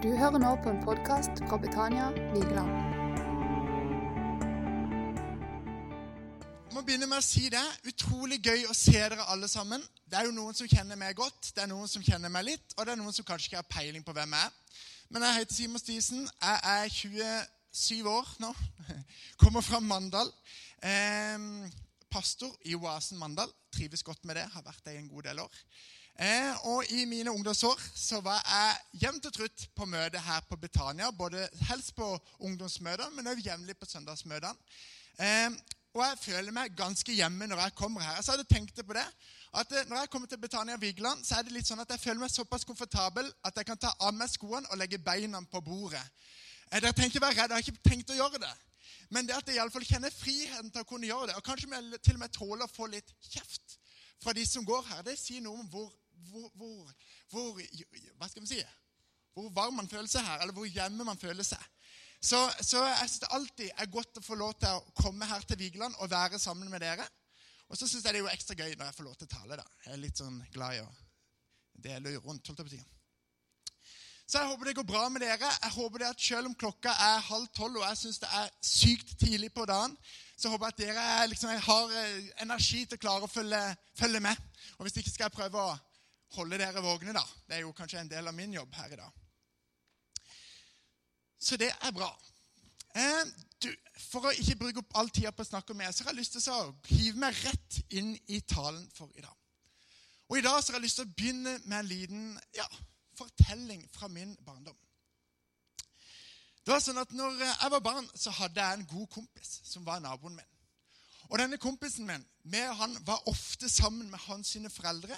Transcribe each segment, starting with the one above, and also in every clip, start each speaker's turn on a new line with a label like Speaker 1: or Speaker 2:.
Speaker 1: Du hører nå på en podkast fra Betania Vigeland.
Speaker 2: Jeg må begynne med å si det. Utrolig gøy å se dere alle sammen. Det er jo noen som kjenner meg godt, det er noen som kjenner meg litt, og det er noen som kanskje ikke har peiling på hvem jeg er. Men jeg heter Simon Stisen. Jeg er 27 år nå. Kommer fra Mandal. Eh, pastor i Oasen Mandal. Trives godt med det. Har vært det i en god del år. Eh, og I mine ungdomsår så var jeg jevnt og trutt på møte her på Betania. både Helst på ungdomsmøtene, men også jevnlig på søndagsmøtene. Eh, og jeg føler meg ganske hjemme når jeg kommer her. Så hadde jeg tenkt på det, at eh, Når jeg kommer til Betania Vigeland, så er det litt sånn at jeg føler meg såpass komfortabel at jeg kan ta av meg skoene og legge beina på bordet. Eh, dere trenger ikke være redd, jeg har ikke tenkt å gjøre det. Men det at jeg i alle fall kjenner friheten til å kunne gjøre det, og kanskje til og med tåler å få litt kjeft fra de som går her, det sier noe om hvor hvor, hvor, hvor, Hva skal vi si? Hvor varm man føler seg her, eller hvor hjemme man føler seg. Så, så jeg synes det alltid er godt å få lov til å komme her til Vigeland og være sammen med dere. Og så syns jeg det er jo ekstra gøy når jeg får lov til å tale. da. Jeg er litt sånn glad i å dele rundt. holdt jeg på tiden. Så jeg håper det går bra med dere. Jeg håper det at Selv om klokka er halv tolv og jeg syns det er sykt tidlig på dagen, så håper jeg at dere liksom, har eh, energi til å klare å følge, følge med. Og hvis ikke skal jeg prøve å holde dere vågne, da. Det er jo kanskje en del av min jobb her i dag. Så det er bra. Eh, du, for å ikke bruke opp all tida på å snakke om så har jeg lyst til å hive meg rett inn i talen for i dag. Og I dag så har jeg lyst til å begynne med en liten ja, fortelling fra min barndom. Det var sånn at når jeg var barn, så hadde jeg en god kompis som var naboen min. Og denne kompisen min med han var ofte sammen med hans sine foreldre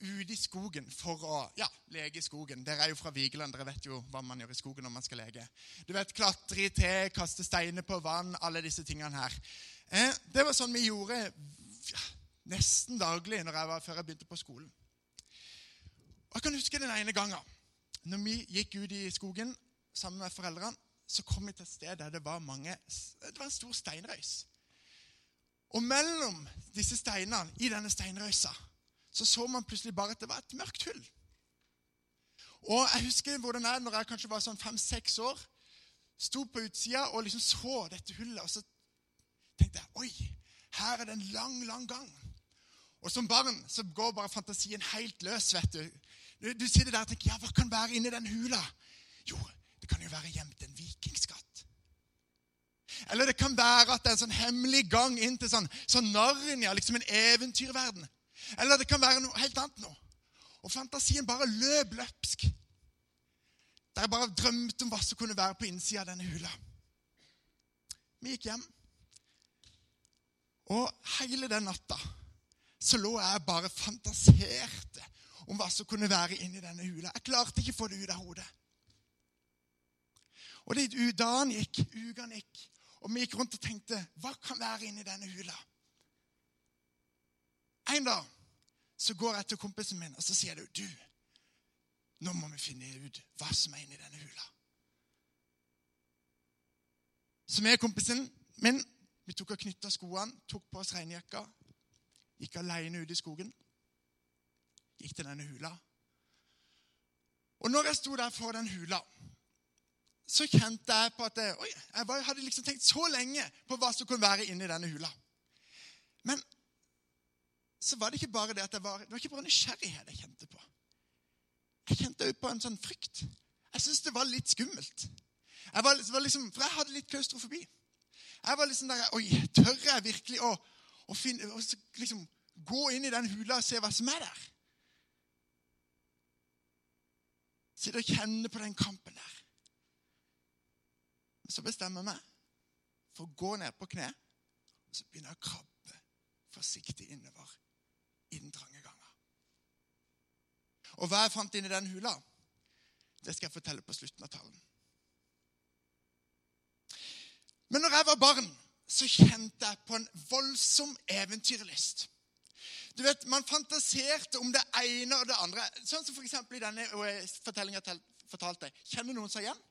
Speaker 2: ute i skogen for å ja, leke i skogen. Dere er jo fra Vigeland, dere vet jo hva man gjør i skogen når man skal leke. Du vet, Klatre i te, kaste steiner på vann, alle disse tingene her. Eh, det var sånn vi gjorde ja, nesten daglig jeg var, før jeg begynte på skolen. Og Jeg kan huske den ene gangen når vi gikk ut i skogen sammen med foreldrene. Så kom vi til et sted der det var mange, det var en stor steinrøys. Og mellom disse steinene i denne steinrøysa så så man plutselig bare at det var et mørkt hull. Og Jeg husker hvordan jeg, når jeg kanskje var sånn fem-seks år, sto på utsida og liksom så dette hullet. Og så tenkte jeg oi, her er det en lang, lang gang. Og som barn så går bare fantasien helt løs. vet Du Du, du sitter der og tenker ja, hva kan være inni den hula? Jo, det kan jo være gjemt en vikingskatt. Eller det kan være at det er en sånn hemmelig gang inn til sånn, sånn Narnia, liksom en eventyrverden. Eller det kan være noe helt annet nå. Og fantasien bare løp løpsk. Der jeg bare drømte om hva som kunne være på innsida av denne hula. Vi gikk hjem, og hele den natta så lå jeg bare fantaserte om hva som kunne være inni denne hula. Jeg klarte ikke å få det ut av hodet. Og det, Dagen gikk, ukene gikk, og vi gikk rundt og tenkte hva kan være inni denne hula? En dag så går jeg til kompisen min og så sier jeg, du, nå må vi finne ut hva som er inni denne hula. Så vi kompisen min vi tok og knytta skoene, tok på oss regnjakka, gikk alene ut i skogen. Gikk til denne hula. Og når jeg sto der for den hula, så kjente jeg på at jeg, oi, jeg hadde liksom tenkt så lenge på hva som kunne være inni denne hula. Men så var det ikke bare det at jeg var, det var ikke bare nysgjerrighet jeg kjente på. Jeg kjente òg på en sånn frykt. Jeg syntes det var litt skummelt. Jeg var, var liksom, for jeg hadde litt klaustrofobi. Jeg var liksom der Oi, tør jeg virkelig å, å, finne, liksom, gå inn i den hula og se hva som er der? Sitte og kjenne på den kampen der. Men så bestemmer jeg meg for å gå ned på kne og så begynner jeg å krabbe forsiktig innover i den trange ganga. Og hva jeg fant inni den hula, det skal jeg fortelle på slutten av talen. Men når jeg var barn, så kjente jeg på en voldsom eventyrlyst. Du vet, Man fantaserte om det ene og det andre. Sånn som f.eks. i denne fortellinga fortalte. Kjenner noen seg igjen?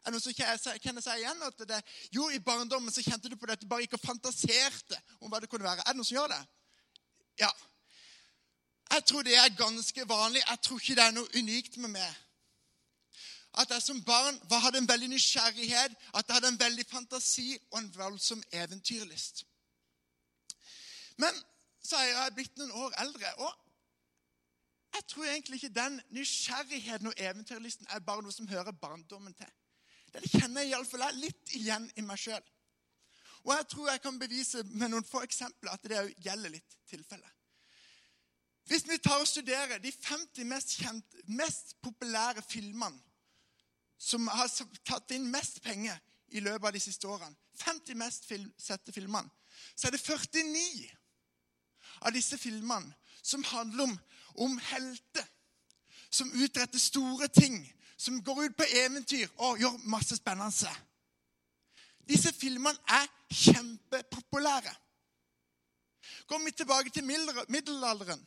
Speaker 2: Er noen som kjenner seg igjen? At det, jo, I barndommen så kjente du på det at du bare gikk og fantaserte om hva det kunne være. Er det noen som gjør det? Ja. Jeg tror det er ganske vanlig. Jeg tror ikke det er noe unikt med meg. at jeg som barn hadde en veldig nysgjerrighet, at jeg hadde en veldig fantasi og en voldsom eventyrlyst. Men så er jeg blitt noen år eldre, og jeg tror egentlig ikke den nysgjerrigheten og eventyrlysten er bare noe som hører barndommen til. Den kjenner jeg iallfall litt igjen i meg sjøl. Og jeg tror jeg kan bevise med noen få eksempler at det gjelder litt tilfellet. Hvis vi tar og studerer de 50 mest, kjente, mest populære filmene som har tatt inn mest penger i løpet av de siste årene, 50 mest film, sette filmene, så er det 49 av disse filmene som handler om, om helter som utretter store ting, som går ut på eventyr og gjør masse spennende. Disse filmene er kjempepopulære. Går vi tilbake til middelalderen,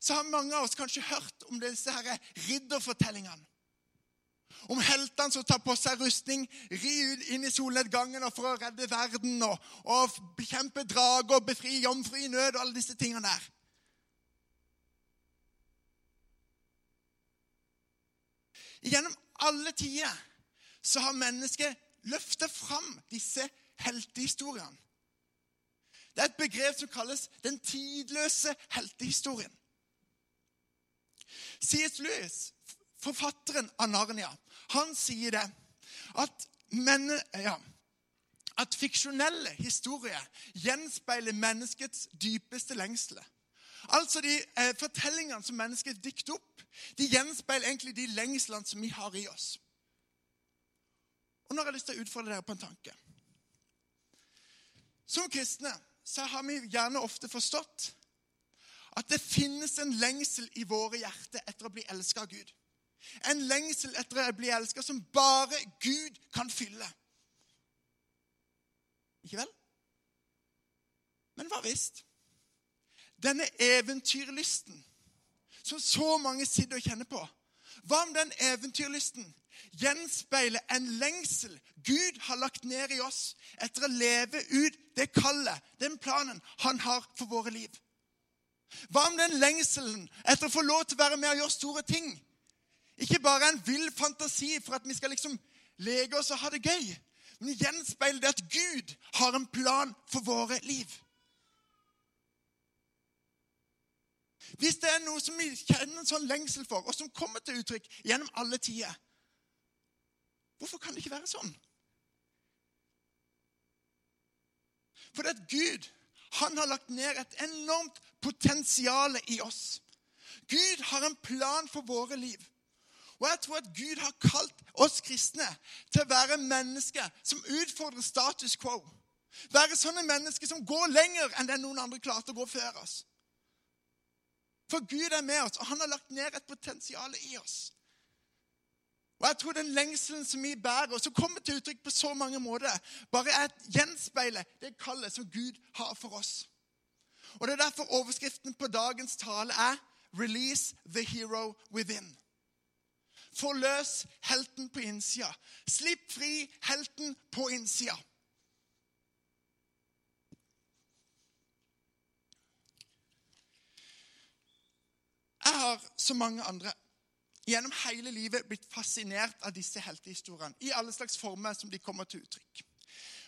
Speaker 2: så har mange av oss kanskje hørt om disse her ridderfortellingene. Om heltene som tar på seg rustning, rir inn i solnedgangen for å redde verden og, og bekjempe drager og befri jomfru i nød og alle disse tingene der. Gjennom alle tider så har mennesket løfta fram disse heltehistoriene. Det er et begrep som kalles den tidløse heltehistorien. C.S. Lewis, forfatteren av Narnia, han sier det at, men, ja, at fiksjonelle historier gjenspeiler menneskets dypeste lengsler. Altså de eh, Fortellingene som mennesket dikter opp, de gjenspeiler egentlig de lengslene som vi har i oss. Og Nå har jeg lyst til å utfordre dere på en tanke. Som kristne så har vi gjerne ofte forstått at det finnes en lengsel i våre hjerter etter å bli elska av Gud. En lengsel etter å bli elska som bare Gud kan fylle. Ikke vel? Men hva visst? Denne eventyrlysten som så mange sitter og kjenner på, hva om den eventyrlysten gjenspeiler en lengsel Gud har lagt ned i oss etter å leve ut det kallet, den planen han har for våre liv? Hva om den lengselen etter å få lov til å være med og gjøre store ting? Ikke bare en vill fantasi for at vi skal liksom leke oss og ha det gøy, men gjenspeiler det at Gud har en plan for våre liv. Hvis det er noe som vi kjenner en sånn lengsel for, og som kommer til uttrykk gjennom alle tider, hvorfor kan det ikke være sånn? For det at Gud han har lagt ned et enormt potensial i oss. Gud har en plan for våre liv. Og jeg tror at Gud har kalt oss kristne til å være mennesker som utfordrer status quo. Være sånne mennesker som går lenger enn det noen andre klarte å gå før oss. For Gud er med oss, og han har lagt ned et potensial i oss. Og jeg tror den lengselen som vi bærer, og som kommer til uttrykk på så mange måter, bare er et gjenspeile det kallet som Gud har for oss. Og Det er derfor overskriften på dagens tale er 'Release the hero within'. Forløs helten på innsida. Slipp fri helten på innsida. Jeg har, som mange andre, gjennom hele livet blitt fascinert av disse heltehistoriene i alle slags former som de kommer til uttrykk.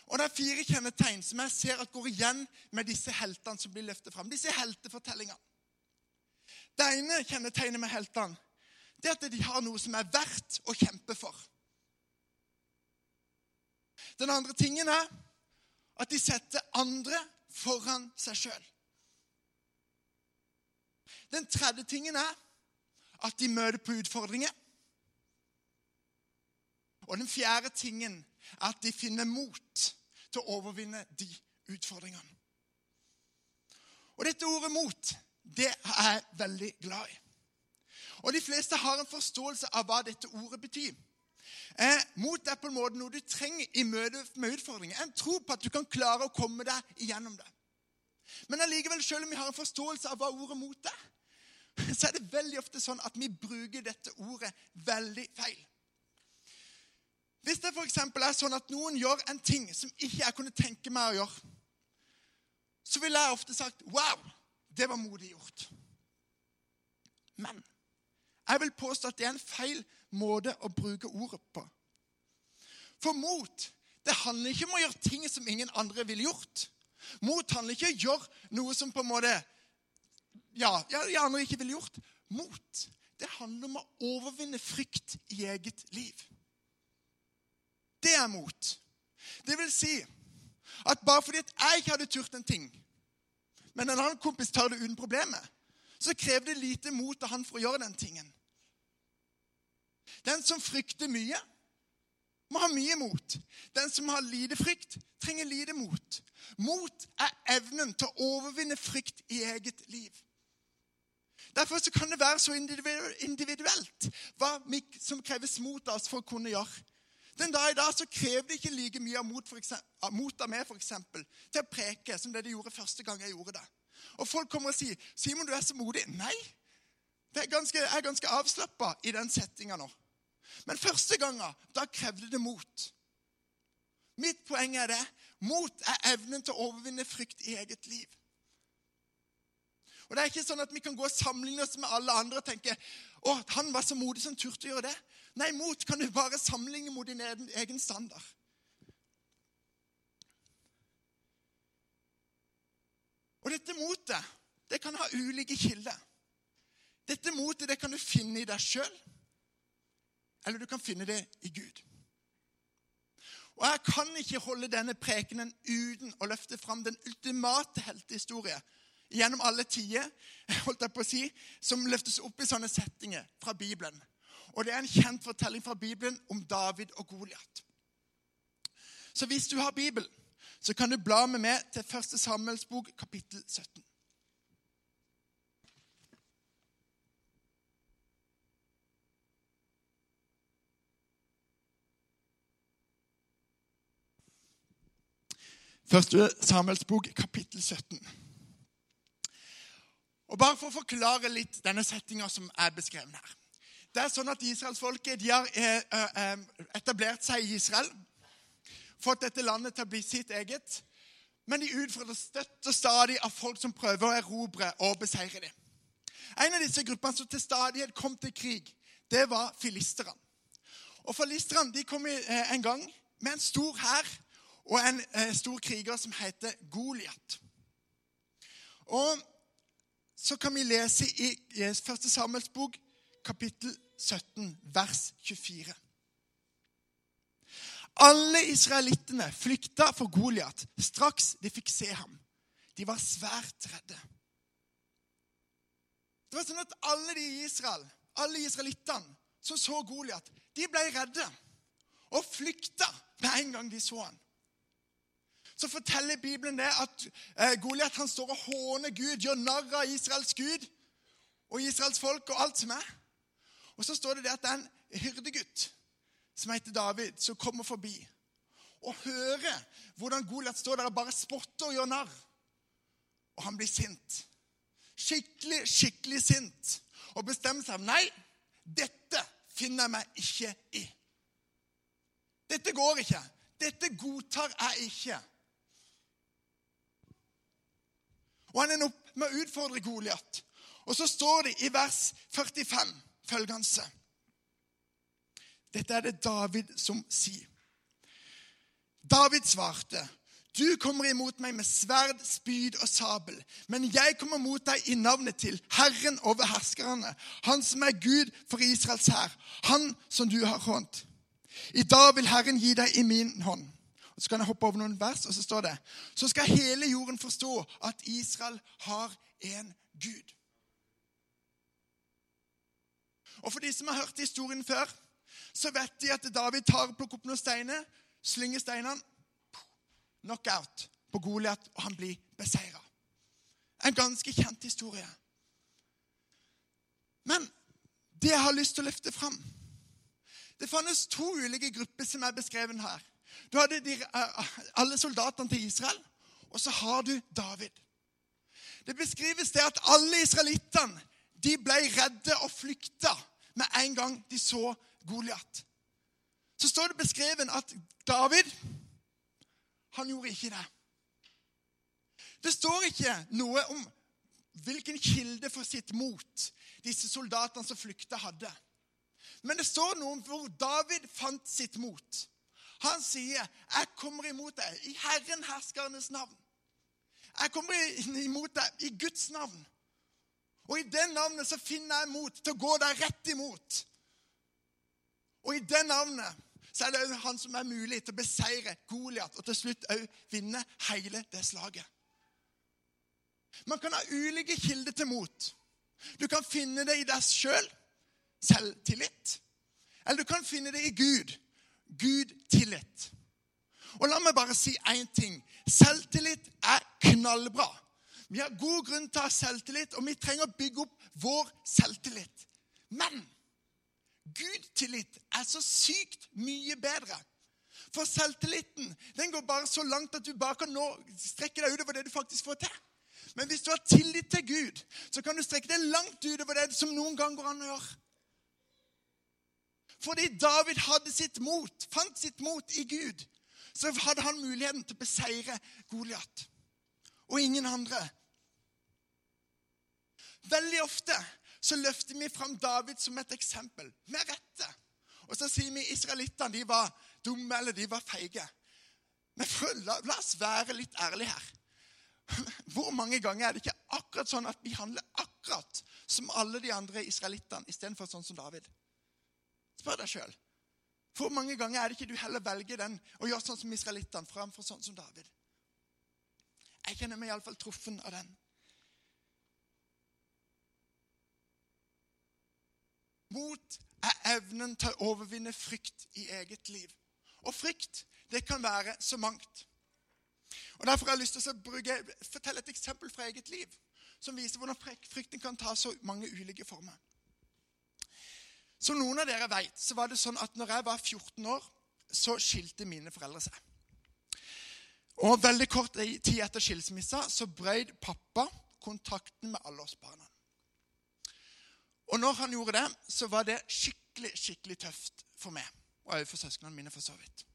Speaker 2: Og Det er fire kjennetegn som jeg ser at går igjen med disse heltene som blir løftet fram. Disse heltefortellingene. Det ene kjennetegnet med heltene det er at de har noe som er verdt å kjempe for. Den andre tingen er at de setter andre foran seg sjøl. Den tredje tingen er at de møter på utfordringer. Og den fjerde tingen er at de finner mot til å overvinne de utfordringene. Og dette ordet 'mot' det er jeg veldig glad i. Og de fleste har en forståelse av hva dette ordet betyr. Eh, mot er på en måte noe du trenger i møte med utfordringer. En tro på at du kan klare å komme deg igjennom det. Men allikevel, selv om vi har en forståelse av hva ordet 'mot' er, så er det veldig ofte sånn at vi bruker dette ordet veldig feil. Hvis det f.eks. er sånn at noen gjør en ting som ikke jeg kunne tenke meg å gjøre, så ville jeg ofte sagt 'Wow, det var modig gjort'. Men jeg vil påstå at det er en feil måte å bruke ordet på. For mot det handler ikke om å gjøre ting som ingen andre ville gjort. Mot handler ikke om å gjøre noe som på en måte ja, ja, andre ikke ville gjort. Mot det handler om å overvinne frykt i eget liv. Det er mot. Det vil si at bare fordi at jeg ikke hadde turt en ting, men en annen kompis tar det uten problemet, så krever det lite mot av han for å gjøre den tingen. Den som frykter mye, må ha mye mot. Den som har lite frykt, trenger lite mot. Mot er evnen til å overvinne frykt i eget liv. Derfor kan det være så individuelt hva som kreves mot oss for å kunne gjøre. Den dag i dag så krever det ikke like mye eksempel, mot av meg for eksempel, til å preke som det de gjorde første gang jeg gjorde det. Og folk kommer og sier 'Simon, du er så modig'. Nei, er ganske, jeg er ganske avslappa i den settinga nå. Men første ganga, da krevde det mot. Mitt poeng er det. Mot er evnen til å overvinne frykt i eget liv. Og Det er ikke sånn at vi kan gå og sammenligne oss med alle andre og tenke å, han var så modig som turte å gjøre det. Nei, mot kan du bare sammenligne mot din egen standard. Og dette motet det kan ha ulike kilder. Dette motet det kan du finne i deg sjøl, eller du kan finne det i Gud. Og Jeg kan ikke holde denne prekenen uten å løfte fram den ultimate heltehistorie gjennom alle tider holdt jeg på å si, som løftes opp i sånne settinger fra Bibelen. Og Det er en kjent fortelling fra Bibelen om David og Goliat. Så hvis du har Bibel, så kan du bla med meg til 1. Samuels bok, kapittel 17. Første Samuels bok, kapittel 17. Og Bare for å forklare litt denne settinga som er beskrevet her. Det er sånn at Israelsfolket har eh, eh, etablert seg i Israel fått dette landet til å bli sitt eget. Men de utfordres støtt og stadig av folk som prøver å erobre og beseire dem. En av disse gruppene som til stadighet kom til krig, det var filisterne. Og Filisterne kom eh, en gang med en stor hær og en stor kriger som heter Goliat. Og så kan vi lese i 1. Samuels bok, kapittel 17, vers 24. Alle israelittene flykta for Goliat straks de fikk se ham. De var svært redde. Det var sånn at Alle de i Israel, alle israelittene som så Goliat, de ble redde og flykta med en gang de så han. Så forteller Bibelen det at eh, Goliat han står og håner Gud, gjør narr av Israels Gud og Israels folk og alt som er. Og så står det det at det er en hyrdegutt som heter David, som kommer forbi og hører hvordan Goliat står der og bare spotter og gjør narr. Og han blir sint. Skikkelig, skikkelig sint. Og bestemmer seg Nei, dette finner jeg meg ikke i. Dette går ikke. Dette godtar jeg ikke. Og han ender opp med å utfordre Goliat. Og så står det i vers 45 følgende dette er det David som sier. David svarte, 'Du kommer imot meg med sverd, spyd og sabel.' 'Men jeg kommer mot deg i navnet til Herren over herskerne,' 'Han som er Gud for Israels hær, Han som du har hånt.' 'I dag vil Herren gi deg i min hånd.' Så kan jeg hoppe over noen vers, og så står det Så skal hele jorden forstå at Israel har en Gud. Og for de som har hørt historien før, så vet de at David tar og plukker opp noen steiner, slynger steinene Knockout på Goliat, og han blir beseira. En ganske kjent historie. Men det jeg har lyst til å løfte fram Det fantes to ulike grupper som er beskrevet her. Du hadde de, eh, alle soldatene til Israel, og så har du David. Det beskrives det at alle israelittene ble redde og flykta med en gang de så Goliat. Så står det beskrevet at David han gjorde ikke det. Det står ikke noe om hvilken kilde for sitt mot disse soldatene som flykta, hadde. Men det står noe om hvor David fant sitt mot. Han sier, 'Jeg kommer imot deg i Herren herskernes navn'. Jeg kommer imot deg i Guds navn. Og i det navnet så finner jeg mot til å gå deg rett imot. Og i det navnet så er det han som er mulig til å beseire Goliat og til slutt òg vinne hele det slaget. Man kan ha ulike kilder til mot. Du kan finne det i deg sjøl, selv, selvtillit. Eller du kan finne det i Gud, Gud-tillit. Og la meg bare si én ting. Selvtillit er knallbra. Vi har god grunn til å ha selvtillit, og vi trenger å bygge opp vår selvtillit. Men Gud-tillit er så sykt mye bedre. For selvtilliten den går bare så langt at du bare kan nå strekke deg utover det du faktisk får til. Men hvis du har tillit til Gud, så kan du strekke deg langt utover det som noen gang går an å gjøre. Fordi David hadde sitt mot, fant sitt mot i Gud, så hadde han muligheten til å beseire Goliat. Og ingen andre. Veldig ofte så løfter vi fram David som et eksempel, med rette. Og så sier vi israelittene de var dumme eller de var feige. Men la, la oss være litt ærlige her. Hvor mange ganger er det ikke akkurat sånn at vi handler akkurat som alle de andre israelittene istedenfor sånn som David? Spør deg sjøl. Hvor mange ganger er det ikke du heller velger den og gjør sånn som israelittene framfor sånn som David? Jeg kjenner meg iallfall truffen av den. Mot er evnen til å overvinne frykt i eget liv. Og frykt, det kan være så mangt. Og Derfor har jeg lyst til å bruke, fortelle et eksempel fra eget liv som viser hvordan frykten kan ta så mange ulike former. Som noen av dere vet, så var det sånn at når jeg var 14 år, så skilte mine foreldre seg. Og Veldig kort tid etter skilsmissa så brøt pappa kontakten med alle oss barna. Og når han gjorde det, så var det skikkelig skikkelig tøft for meg. Og også for søsknene mine, for så vidt.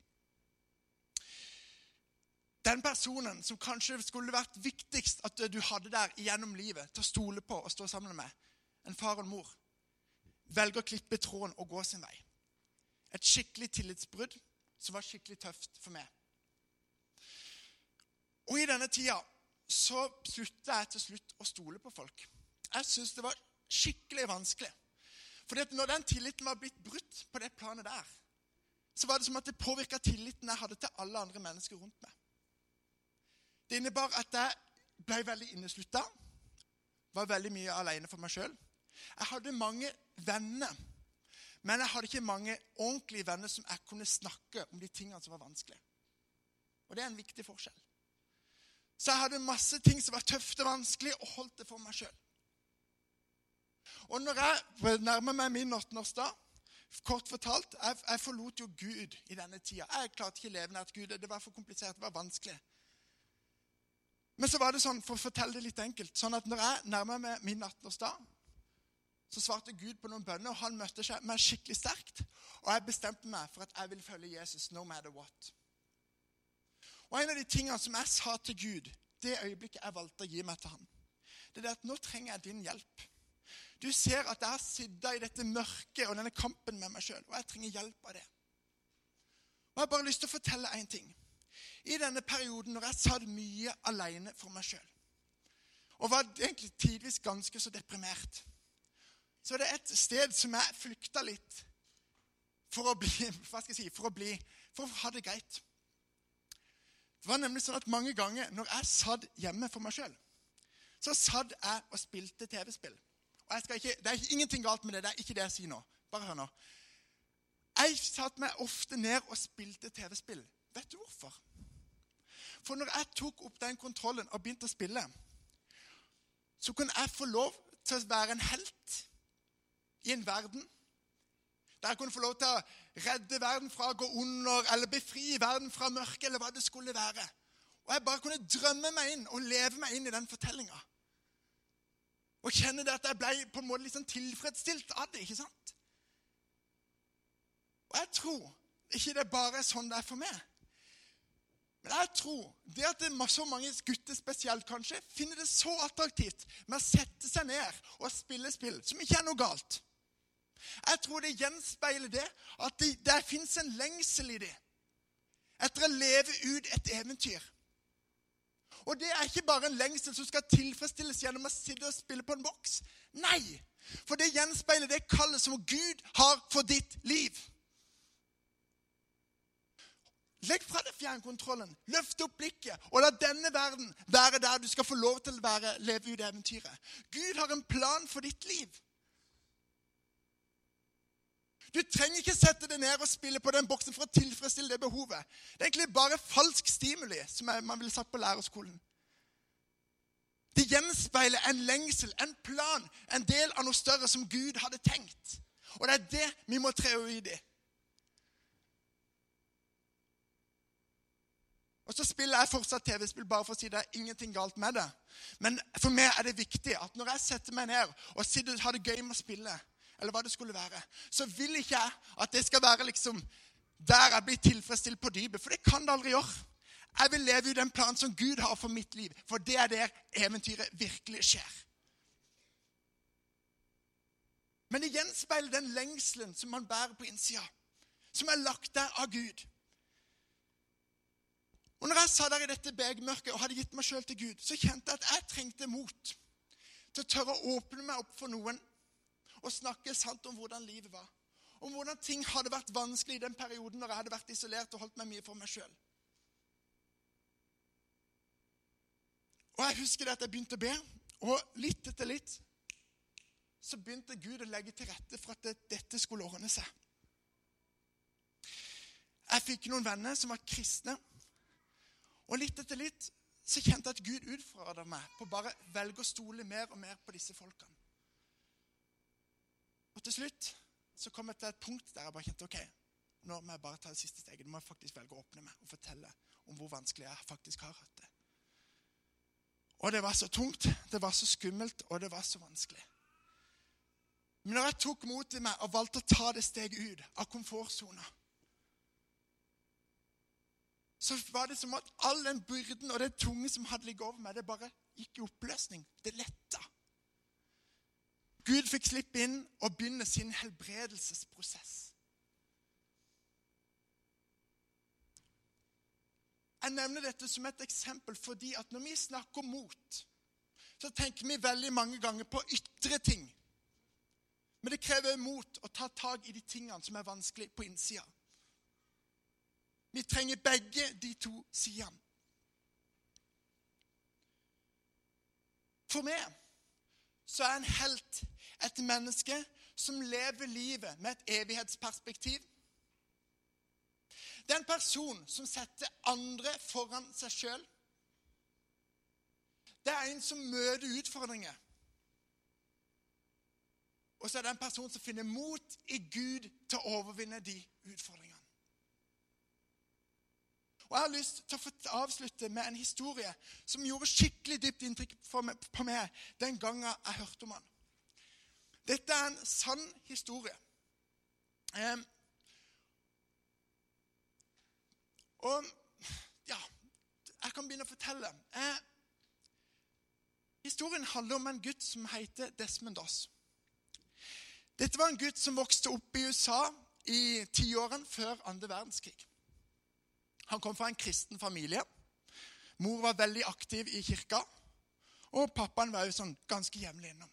Speaker 2: Den personen som kanskje skulle vært viktigst at du hadde der gjennom livet, til å stole på og stå sammen med, en far og en mor, velger å klippe tråden og gå sin vei. Et skikkelig tillitsbrudd som var skikkelig tøft for meg. Og i denne tida så slutta jeg til slutt å stole på folk. Jeg syntes det var skikkelig vanskelig. At når den tilliten var blitt brutt på det planet der, så var det som at det påvirka tilliten jeg hadde til alle andre mennesker rundt meg. Det innebar at jeg ble veldig inneslutta. Var veldig mye alene for meg sjøl. Jeg hadde mange venner, men jeg hadde ikke mange ordentlige venner som jeg kunne snakke om de tingene som var vanskelig. Og det er en viktig forskjell. Så jeg hadde masse ting som var tøft og vanskelig, og holdt det for meg sjøl. Og når jeg nærmer meg min 18-årsdag Kort fortalt, jeg, jeg, forlot jo Gud i denne tida. Jeg klarte ikke å leve nær Gud. Det var for komplisert, det var vanskelig. Men så var det sånn, for å fortelle det litt enkelt, sånn at når jeg nærmer meg min 18-årsdag, så svarte Gud på noen bønner, og han møtte meg skikkelig sterkt. Og jeg bestemte meg for at jeg vil følge Jesus no matter what. Og En av de tingene som jeg sa til Gud det øyeblikket jeg valgte å gi meg til ham, det er at nå trenger jeg din hjelp. Du ser at jeg har sittet i dette mørket og denne kampen med meg sjøl, og jeg trenger hjelp av det. Og Jeg har bare lyst til å fortelle én ting i denne perioden når jeg satt mye alene for meg sjøl og var egentlig tidvis ganske så deprimert, så er det et sted som jeg flykta litt for å bli hva skal jeg si, for å bli, for å ha det greit. Det var nemlig sånn at Mange ganger når jeg satt hjemme for meg sjøl, så satt jeg og spilte TV-spill. Og ikke, Det er ingenting galt med det. Det er ikke det jeg sier nå. Bare hør nå. Jeg satte meg ofte ned og spilte TV-spill. Vet du hvorfor? For når jeg tok opp den kontrollen og begynte å spille, så kunne jeg få lov til å være en helt i en verden der jeg kunne få lov til å redde verden fra å gå under eller befri verden fra mørket eller hva det skulle være. Og jeg bare kunne drømme meg inn og leve meg inn i den fortellinga. Og kjenne det at jeg ble på en måte liksom tilfredsstilt av det. ikke sant? Og jeg tror ikke det bare er sånn det er for meg. Men jeg tror det at det er så mange gutter spesielt kanskje, finner det så attraktivt med å sette seg ned og spille spill, som ikke er noe galt. Jeg tror det gjenspeiler det at det, det fins en lengsel i det etter å leve ut et eventyr. Og det er ikke bare en lengsel som skal tilfredsstilles gjennom å sitte og spille på en boks. Nei, for det gjenspeiler det kallet som Gud har for ditt liv. Legg fra deg fjernkontrollen, løft opp blikket, og la denne verden være der du skal få lov til å være, leve ut eventyret. Gud har en plan for ditt liv. Du trenger ikke sette deg ned og spille på den boksen for å tilfredsstille det behovet. Det er egentlig bare falsk stimuli, som man ville satt på lærerskolen. Det gjenspeiler en lengsel, en plan, en del av noe større som Gud hadde tenkt. Og det er det vi må tre ut i. Og så spiller jeg fortsatt TV-spill bare for å si det er ingenting galt med det. Men for meg er det viktig at når jeg setter meg ned og sitter, har det gøy med å spille, eller hva det skulle være, så vil ikke jeg at det skal være liksom der jeg blir tilfredsstilt på dypet. For det kan det aldri gjøre. Jeg vil leve ut den planen som Gud har for mitt liv, for det er der eventyret virkelig skjer. Men det gjenspeiler den lengselen som man bærer på innsida, som er lagt der av Gud. Og når jeg sa der i dette begmørket og hadde gitt meg sjøl til Gud, så kjente jeg at jeg trengte mot til å tørre å åpne meg opp for noen og snakke sant om hvordan livet var. Om hvordan ting hadde vært vanskelig i den perioden når jeg hadde vært isolert og holdt meg mye for meg sjøl. Og jeg husker det at jeg begynte å be, og litt etter litt så begynte Gud å legge til rette for at det, dette skulle ordne seg. Jeg fikk noen venner som var kristne. Og litt etter litt så kjente jeg at Gud utfordra meg på bare velge å stole mer og mer på disse folkene. Og til slutt så kom jeg til et punkt der jeg bare kjente ok, nå må jeg bare ta det siste steget. Nå må jeg faktisk velge å åpne meg og fortelle om hvor vanskelig jeg faktisk har hatt det. Og det var så tungt, det var så skummelt, og det var så vanskelig. Men når jeg tok mot i meg og valgte å ta det steget ut av komfortsona, så var det som at all den byrden og det tunge som hadde ligget over meg, det bare gikk i oppløsning. Det letta. Gud fikk slippe inn og begynne sin helbredelsesprosess. Jeg nevner dette som et eksempel fordi at når vi snakker mot, så tenker vi veldig mange ganger på ytre ting. Men det krever mot å ta tak i de tingene som er vanskelig på innsida. Vi trenger begge de to sidene. For meg så er en helt et menneske som lever livet med et evighetsperspektiv. Det er en person som setter andre foran seg sjøl. Det er en som møter utfordringer. Og så er det en person som finner mot i Gud til å overvinne de utfordringene. Og Jeg har lyst til å avslutte med en historie som gjorde skikkelig dypt inntrykk på meg den gangen jeg hørte om han. Dette er en sann historie. Eh, og ja, jeg kan begynne å fortelle. Eh, historien handler om en gutt som heter Desmond Doss. Dette var en gutt som vokste opp i USA i tiårene før andre verdenskrig. Han kom fra en kristen familie. Mor var veldig aktiv i kirka. Og pappaen var jo sånn ganske jevnlig innom.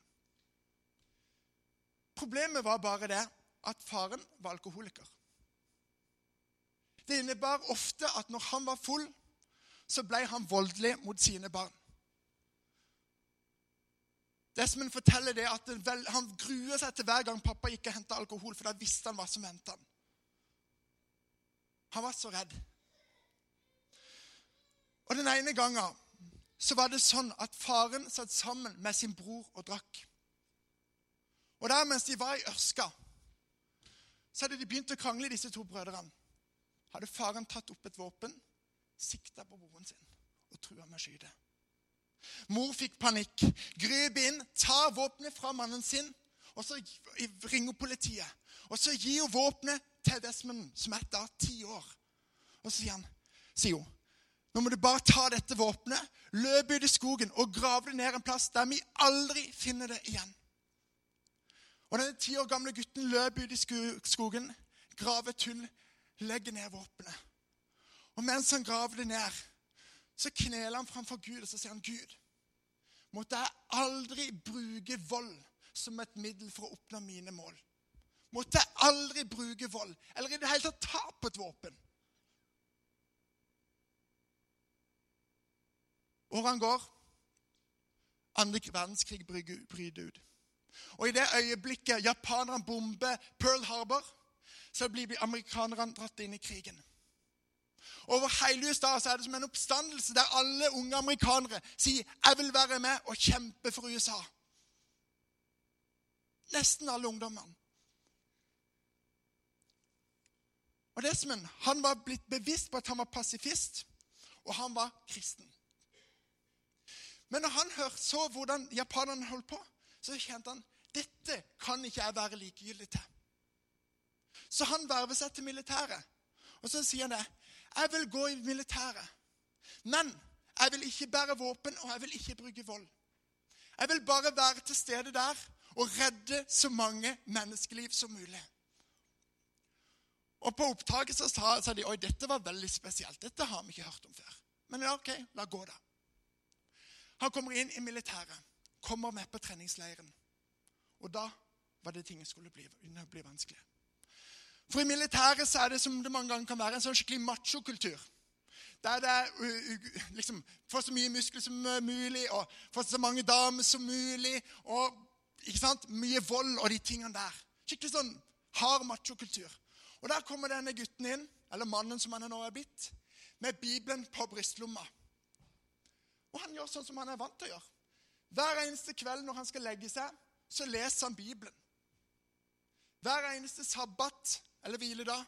Speaker 2: Problemet var bare det at faren var alkoholiker. Det innebar ofte at når han var full, så ble han voldelig mot sine barn. Desmond forteller det at han gruer seg til hver gang pappa gikk og henta alkohol, for da visste han hva som hentet han. Han var så redd. Og Den ene gangen så var det sånn at faren satt sammen med sin bror og drakk. Og der mens de var i ørska, så hadde de begynt å krangle, disse to brødrene. Hadde faren tatt opp et våpen, sikta på broren sin og trua med å skyte. Mor fikk panikk, grep inn, tar våpenet fra mannen sin og så ringer politiet. Og så gir hun våpenet til Desmond, som er da ti år. Og så sier han, sier hun nå må du bare ta dette våpenet, løpe ut i skogen og grave det ned en plass der vi aldri finner det igjen. Og denne ti år gamle gutten løp ut i skogen, graver et hull, legger ned våpenet. Og mens han graver det ned, så kneler han framfor Gud og så sier han, Gud, måtte jeg aldri bruke vold som et middel for å oppnå mine mål. Måtte jeg aldri bruke vold, eller i det hele tatt ta på et våpen. Årene går. Andre verdenskrig bryter ut. Og i det øyeblikket japanerne bomber Pearl Harbor, så blir amerikanerne dratt inn i krigen. Over hele USA er det som en oppstandelse der alle unge amerikanere sier 'Jeg vil være med og kjempe for USA'. Nesten alle ungdommene. Og Desmond han var blitt bevisst på at han var pasifist, og han var kristen. Men når han hørte, så hvordan japanerne holdt på, så kjente han dette kan ikke jeg være likegyldig til. Så han verver seg til militæret. Og så sier han det. Jeg vil gå i militæret. Men jeg vil ikke bære våpen, og jeg vil ikke bruke vold. Jeg vil bare være til stede der og redde så mange menneskeliv som mulig. Og På opptaket så sa, sa de oi, dette var veldig spesielt. Dette har vi ikke hørt om før. Men ja, ok, la gå, da. Han kommer inn i militæret, kommer med på treningsleiren. Og da var det ting skulle bli, bli vanskelig. For i militæret så er det som det mange ganger kan være, en sånn skikkelig machokultur. Der det er liksom, Få så mye muskler som mulig, og få så mange damer som mulig. Og ikke sant, mye vold og de tingene der. Skikkelig sånn hard machokultur. Og der kommer denne gutten inn, eller mannen som han nå er blitt, med Bibelen på brystlomma. Og han gjør sånn som han er vant til å gjøre. Hver eneste kveld når han skal legge seg, så leser han Bibelen. Hver eneste sabbat eller hviledag,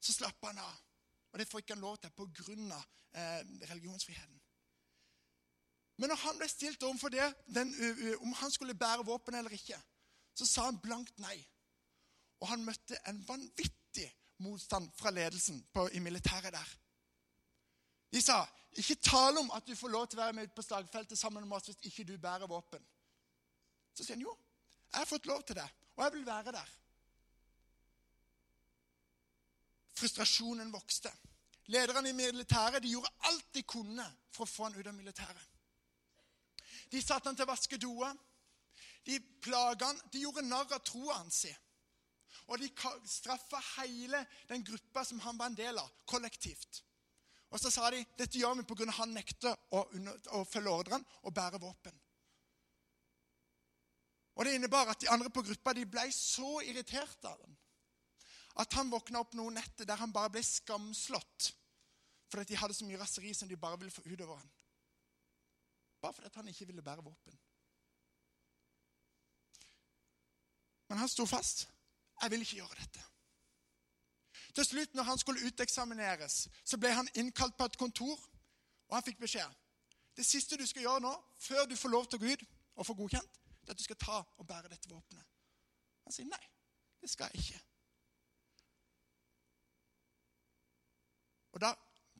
Speaker 2: så slapper han av. Og det får ikke han lov til pga. Eh, religionsfriheten. Men når han ble stilt overfor det, den, om han skulle bære våpen eller ikke, så sa han blankt nei. Og han møtte en vanvittig motstand fra ledelsen på, i militæret der. De sa ikke tale om at du får lov til å være med på slagfeltet sammen med oss hvis ikke du bærer våpen. Så sier han jo, jeg har fått lov til det, og jeg vil være der. Frustrasjonen vokste. Lederne i militæret de gjorde alt de kunne for å få han ut av militæret. De satte han til å vaske doer. De plaga han. De gjorde narr av troa hans. Og de straffa hele den gruppa som han var en del av, kollektivt. Og så sa de dette gjør vi pga. han nekter å, å følge ordrene og bære våpen. Og Det innebar at de andre på gruppa de ble så irritert av ham at han våkna opp noen netter der han bare ble skamslått fordi de hadde så mye raseri som de bare ville få utover ham. Bare fordi han ikke ville bære våpen. Men han sto fast. 'Jeg vil ikke gjøre dette'. Til slutt, når han skulle uteksamineres, så ble han innkalt på et kontor, og han fikk beskjed. Det siste du skal gjøre nå, før du får lov til ut og få godkjent, det er at du skal ta og bære dette våpenet. Han sier nei, det skal jeg ikke. Og da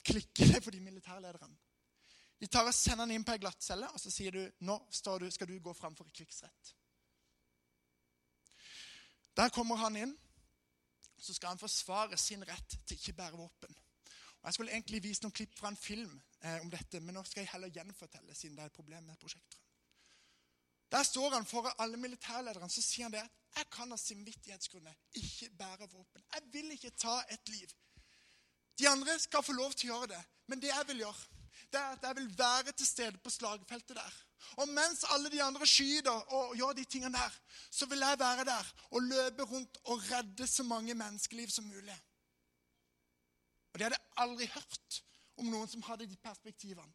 Speaker 2: klikker det for de militærlederne. De tar og sender han inn på ei glattcelle, og så sier du nå du, skal du gå fram for krigsrett. Der kommer han inn, så skal han forsvare sin rett til ikke bære våpen. Og Jeg skulle egentlig vise noen klipp fra en film eh, om dette, men nå skal jeg heller gjenfortelle, siden det er et problem med prosjektoren. Der står han foran alle militærlederne så sier han det at jeg kan av samvittighetsgrunner ikke bære våpen. Jeg vil ikke ta et liv. De andre skal få lov til å gjøre det. Men det jeg vil gjøre, det er at jeg vil være til stede på slagfeltet der. Og mens alle de andre skyter og gjør de tingene der, så vil jeg være der og løpe rundt og redde så mange menneskeliv som mulig. Og det hadde jeg aldri hørt om noen som hadde de perspektivene.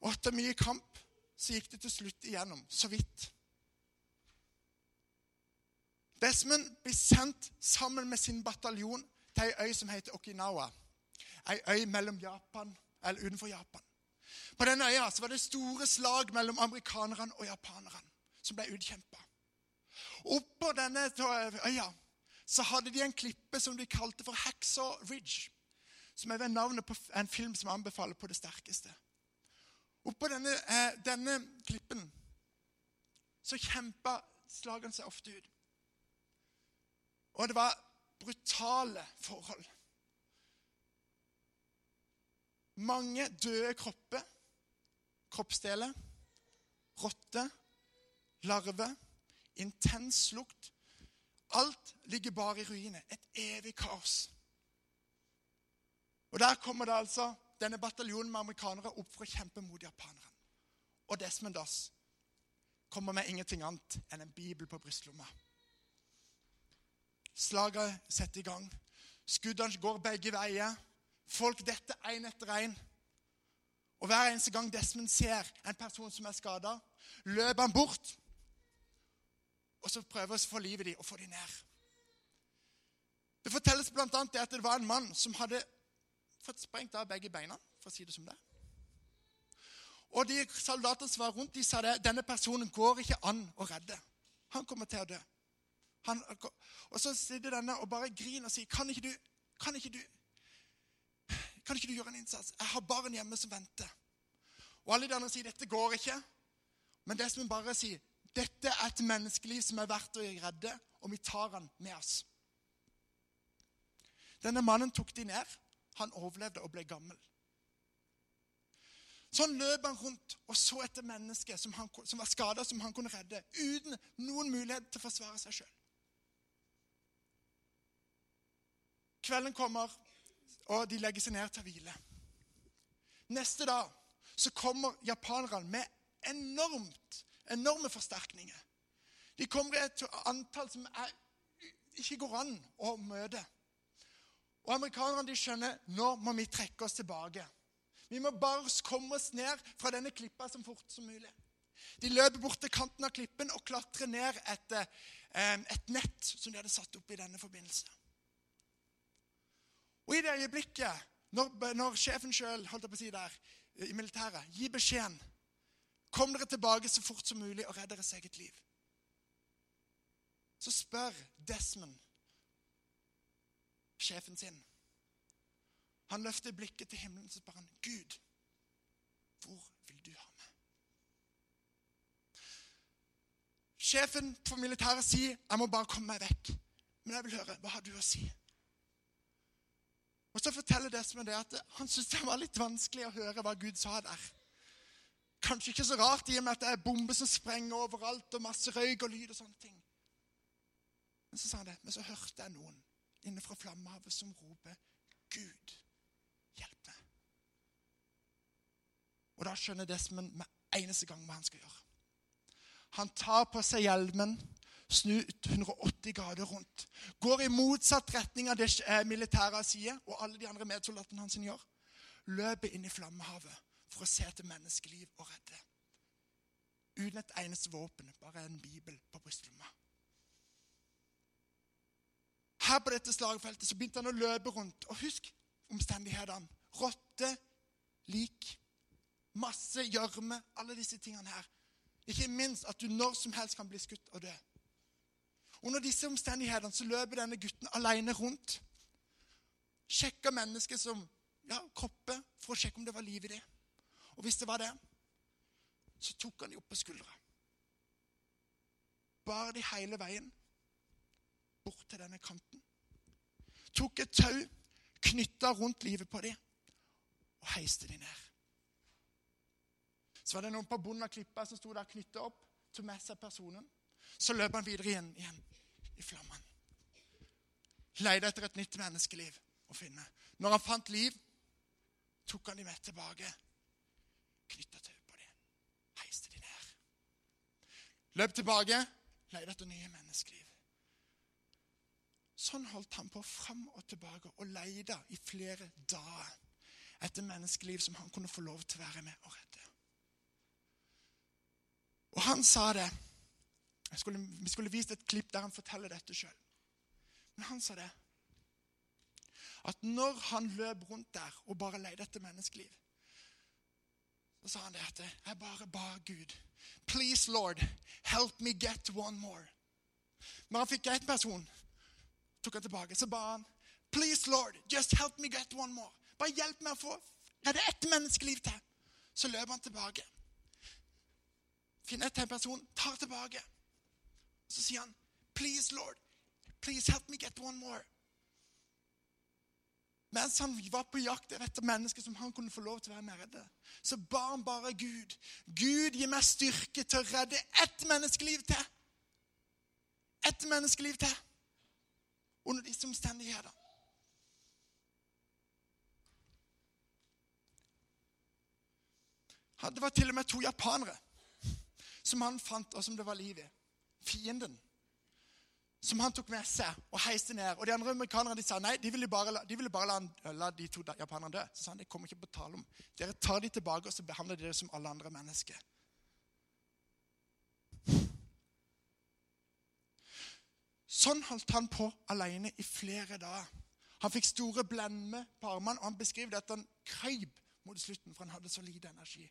Speaker 2: Og etter mye kamp så gikk det til slutt igjennom, så vidt. Desmond blir sendt sammen med sin bataljon til ei øy som heter Okinawa. Ei øy mellom Japan, eller utenfor Japan. På denne øya var det store slag mellom amerikanerne og japanerne som ble utkjempa. Oppå denne øya så hadde de en klippe som de kalte for Hacksaw Ridge. Som er ved navnet på en film som anbefaler på det sterkeste. Oppå denne, eh, denne klippen så kjempa slagene seg ofte ut. Og det var brutale forhold. Mange døde kropper, kroppsdeler, rotter, larver, intens lukt. Alt ligger bare i ruiner. Et evig kaos. Og Der kommer det altså denne bataljonen med amerikanere opp for å kjempe mot japanerne. Og Desmond Doss kommer med ingenting annet enn en bibel på brystlomma. Slaget setter i gang. Skuddene går begge veier. Folk detter én etter én. Og hver eneste gang Desmond ser en person som er skada, løper han bort og så prøver han å få livet i og få dem ned. Det fortelles bl.a. at det var en mann som hadde fått sprengt av begge beina, for å si det som det. Og de soldatene som var rundt, de sa det, denne personen går ikke an å redde. Han kommer til å dø. Han, og så sitter denne og bare griner og sier, kan ikke du, kan ikke du kan ikke du gjøre en innsats? Jeg har barn hjemme som venter. Og alle de andre sier dette går ikke. Men det som bare sier, dette er et menneskeliv som er verdt å redde, og vi tar han med oss. Denne mannen tok de ned. Han overlevde og ble gammel. Sånn løp han rundt og så etter mennesker som, han, som var skada, som han kunne redde, uten noen mulighet til å forsvare seg sjøl. Kvelden kommer, og de legger seg ned til hvile. Neste dag så kommer japanerne med enormt, enorme forsterkninger. De kommer i et antall som er, ikke går an å møte. Og Amerikanerne de skjønner nå må vi trekke oss tilbake. Vi må bare komme oss ned fra denne klippa så fort som mulig. De løper bort til kanten av klippen og klatrer ned etter eh, et nett som de hadde satt opp i denne forbindelse. Og i det øyeblikket, når, når sjefen sjøl si i militæret, gir beskjeden Kom dere tilbake så fort som mulig og redd deres eget liv. Så spør Desmond sjefen sin. Han løfter blikket til himmelen og spør han, Gud, hvor vil du ha meg? Sjefen for militæret sier, 'Jeg må bare komme meg vekk.' Men jeg vil høre, hva har du å si? Og så forteller Desmond det at han syntes det var litt vanskelig å høre hva Gud sa der. Kanskje ikke så rart i og med at det er bomber som sprenger overalt, og masse røyk og lyd og sånne ting. Men så sa han det, men så hørte jeg noen inne fra flammehavet som roper 'Gud, hjelp meg'. Og da skjønner Desmond med eneste gang hva han skal gjøre. Han tar på seg hjelmen snu 180 grader rundt. Går i motsatt retning av det eh, militære sier, og alle de andre medsoldatene hans gjør. Løper inn i flammehavet for å se etter menneskeliv og redde. Uten et eneste våpen, bare en bibel på brystlomma. Her på dette slagfeltet så begynte han å løpe rundt. Og husk omstendighetene. Rotte, lik, masse gjørme, alle disse tingene her. Ikke minst at du når som helst kan bli skutt og dø. Under disse omstendighetene så løper denne gutten alene rundt. Sjekker mennesker som ja, kropper for å sjekke om det var liv i det. Og hvis det var det, så tok han dem opp på skuldra. Bar de hele veien bort til denne kanten. Tok et tau, knytta rundt livet på dem og heiste dem ned. Så var det noen på bunnen av klippa som sto der knytta opp, tok med seg personen. Så løp han videre igjen, igjen i flammen. Leide etter et nytt menneskeliv å finne. Når han fant liv, tok han de med tilbake. Knytta tau på dem. Heiste de ned. Løp tilbake, leide etter nye menneskeliv. Sånn holdt han på fram og tilbake og leide i flere dager etter menneskeliv som han kunne få lov til å være med og redde. Og han sa det skulle, vi skulle vist et klipp der han forteller dette sjøl. Men han sa det. At når han løp rundt der og bare leide etter menneskeliv, så sa han det at jeg bare ba Gud Please, Lord, help me get one more. Når han fikk én person, tok han tilbake, så ba han Please, Lord, just help me get one more. Bare hjelp meg å få redde ett menneskeliv til. Så løp han tilbake. finner en person, tar tilbake. Så sier han, 'Please, Lord, please help me get one more.' Mens han var på jakt etter mennesker som han kunne få lov til å være med redde, så ba han bare Gud. Gud, gi meg styrke til å redde ett menneskeliv til. Ett menneskeliv til. Under disse omstendigheter. Det var til og med to japanere som han fant, og som det var liv i. Fienden som han tok med seg og heiste ned. Og De andre amerikanerne de sa nei, de ville bare, de ville bare la, la, de to japanerne dø. Så sa han det kommer ikke på tale om. Dere tar de tilbake og så behandler de dere som alle andre mennesker. Sånn holdt han på alene i flere dager. Han fikk store blemmer på armene, og han beskriver det at han krøyp mot slutten, for han hadde så lite energi.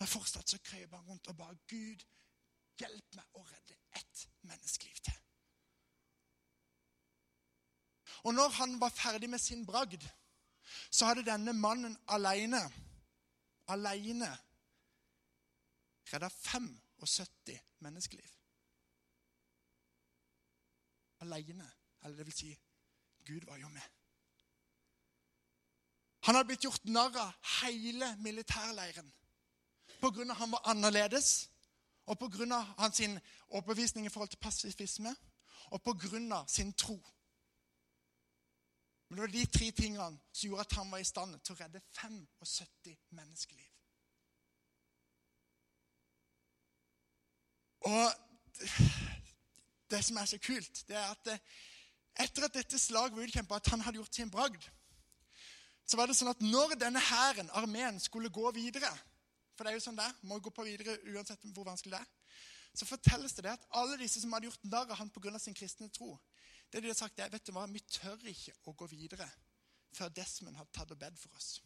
Speaker 2: Men fortsatt så krøyp han rundt og ba Gud, hjelp meg å redde ett menneskeliv til. Og når han var ferdig med sin bragd, så hadde denne mannen alene alene redda 75 menneskeliv. Alene. Eller det vil si, Gud var jo med. Han hadde blitt gjort narr av hele militærleiren pga. han var annerledes, og pga. hans overbevisning i forhold til pasifisme, og pga. sin tro. Men det var de tre tingene som gjorde at han var i stand til å redde 75 menneskeliv. Og det som er så kult, det er at etter at dette slaget var utkjempa, at han hadde gjort sin bragd, så var det sånn at når denne hæren, armeen, skulle gå videre For det er jo sånn det må gå på videre uansett hvor vanskelig det er. Så fortelles det, at alle disse som hadde gjort narr av han pga. sin kristne tro, det de hadde sagt er, vet du hva, Vi tør ikke å gå videre før Desmond har tatt og bedt for oss.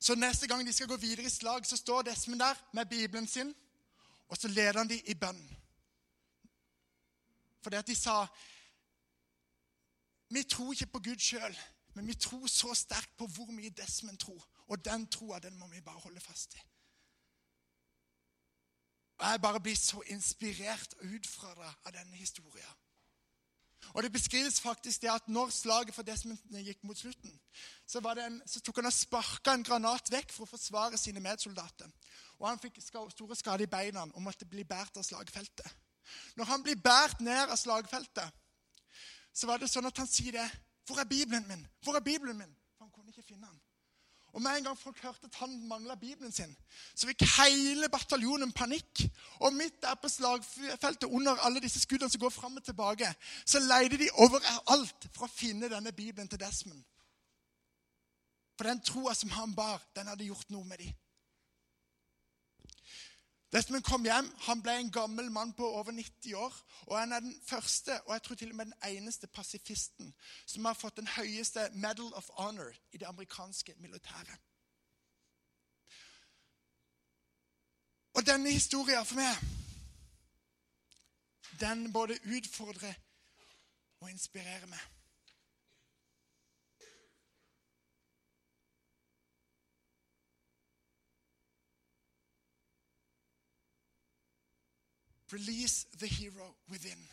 Speaker 2: Så neste gang de skal gå videre i slag, så står Desmond der med Bibelen sin, og så leder han de i bønn. For det at de sa Vi tror ikke på Gud sjøl, men vi tror så sterkt på hvor mye Desmond tror. Og den troa, den må vi bare holde fast i. Og Jeg bare blir så inspirert og det av denne historien. Og Det beskrives faktisk det at når slaget for Desmond gikk mot slutten, så, en, så tok han og sparka en granat vekk for å forsvare sine medsoldater. Og Han fikk store skader i beina og måtte bli båret av slagfeltet. Når han blir båret ned av slagfeltet, så var det sånn at han sier det. 'Hvor er Bibelen min?' 'Hvor er Bibelen min?' For han kunne ikke finne den. Og Med en gang folk hørte at han mangla Bibelen sin, så fikk hele bataljonen panikk. Og midt der på slagfeltet, under alle disse skuddene som går fram og tilbake, så leide de overalt for å finne denne Bibelen til Desmond. For den troa som han bar, den hadde gjort noe med dem. Desmond kom hjem. Han ble en gammel mann på over 90 år. Og han er den første og jeg tror til og med den eneste pasifisten som har fått den høyeste Medal of Honor i det amerikanske militæret. Og denne historien for meg, den både utfordrer og inspirerer meg. Release the hero within.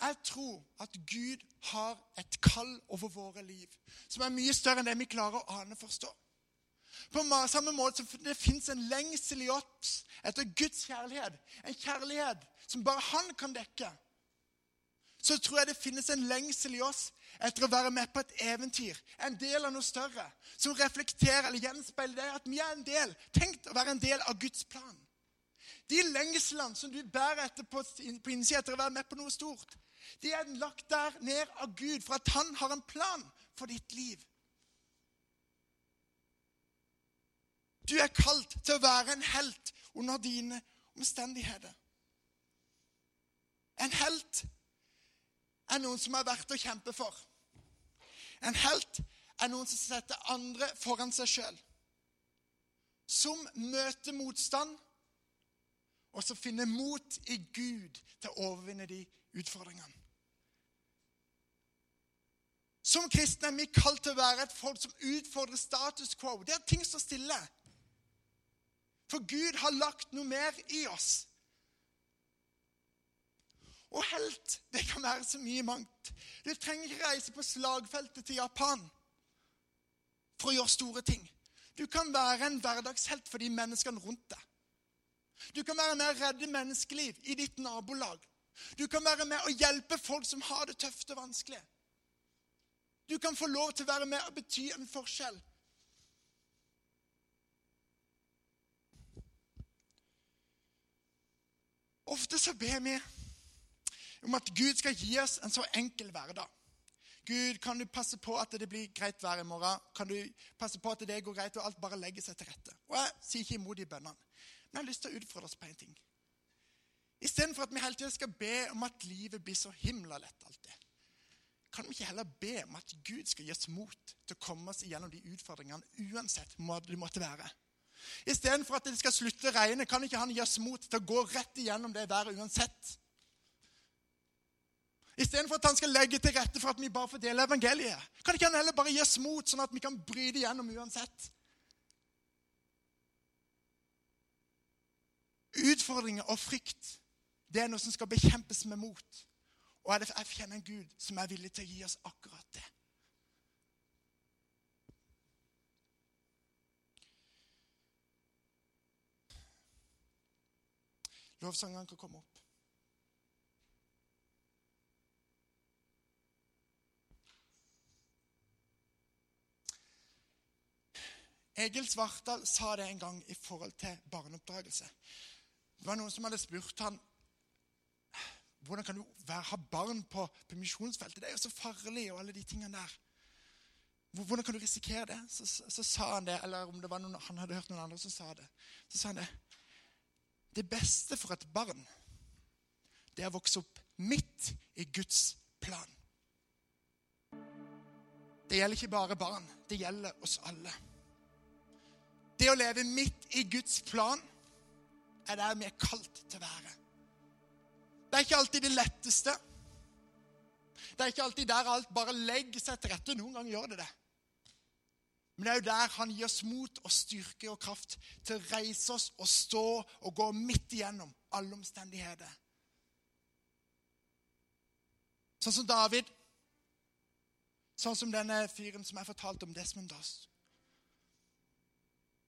Speaker 2: Jeg tror at Gud har et kall over våre liv som er mye større enn det vi klarer å ane og forstå. På samme måte som det fins en lengsel i oss etter Guds kjærlighet, en kjærlighet som bare Han kan dekke, så tror jeg det finnes en lengsel i oss etter å være med på et eventyr, en del av noe større, som reflekterer eller gjenspeiler det at vi er en del, tenkt å være en del av Guds plan. De lengslene som du bærer etter på, på innsida etter å være med på noe stort, de er lagt der ned av Gud for at han har en plan for ditt liv. Du er kalt til å være en helt under dine omstendigheter. En helt er noen som er verdt å kjempe for. En helt er noen som setter andre foran seg sjøl. Som møter motstand og så finne mot i Gud til å overvinne de utfordringene. Som kristne er vi kalt til å være et folk som utfordrer status quo. Det er ting står stille. For Gud har lagt noe mer i oss. Og helt, det kan være så mye mangt. Du trenger ikke reise på slagfeltet til Japan for å gjøre store ting. Du kan være en hverdagshelt for de menneskene rundt deg. Du kan være med å redde menneskeliv i ditt nabolag. Du kan være med å hjelpe folk som har det tøft og vanskelig. Du kan få lov til å være med og bety en forskjell. Ofte så ber vi om at Gud skal gi oss en så enkel hverdag. Gud, kan du passe på at det blir greit vær i morgen? Kan du passe på at det går greit, og alt bare legger seg til rette? Og Jeg sier ikke imot de bønnene, men jeg har lyst til å utfordre oss på en ting. Istedenfor at vi hele tiden skal be om at livet blir så himla lett alltid, kan vi ikke heller be om at Gud skal gi oss mot til å komme oss igjennom de utfordringene uansett hva det måtte være? Istedenfor at det skal slutte å regne, kan ikke han gi oss mot til å gå rett igjennom det været uansett? Istedenfor at han skal legge til rette for at vi bare får dele evangeliet. Kan ikke han heller bare gi oss mot, sånn at vi kan bryte igjennom uansett? Utfordringer og frykt det er noe som skal bekjempes med mot. Og jeg kjenner en Gud som er villig til å gi oss akkurat det. Lovsangene kan komme opp. Egil Svartdal sa det en gang i forhold til barneoppdragelse. Det var Noen som hadde spurt han, hvordan kan du være, ha barn på permisjonsfeltet. Det er jo så farlig, og alle de tingene der. Hvordan kan du risikere det? Så, så, så, sa han det, eller om det var noen, han hadde hørt noen andre som sa det. Så sa han det. Det beste for et barn, det er å vokse opp midt i Guds plan. Det gjelder ikke bare barn, det gjelder oss alle. Det å leve midt i Guds plan er der vi er kalt til å være. Det er ikke alltid det letteste. Det er ikke alltid der alt bare legger seg til rette. Noen ganger gjør det det. Men det er jo der han gir oss mot og styrke og kraft til å reise oss og stå og gå midt igjennom alle omstendigheter. Sånn som David. Sånn som denne fyren som jeg fortalte om, Desmond Doss.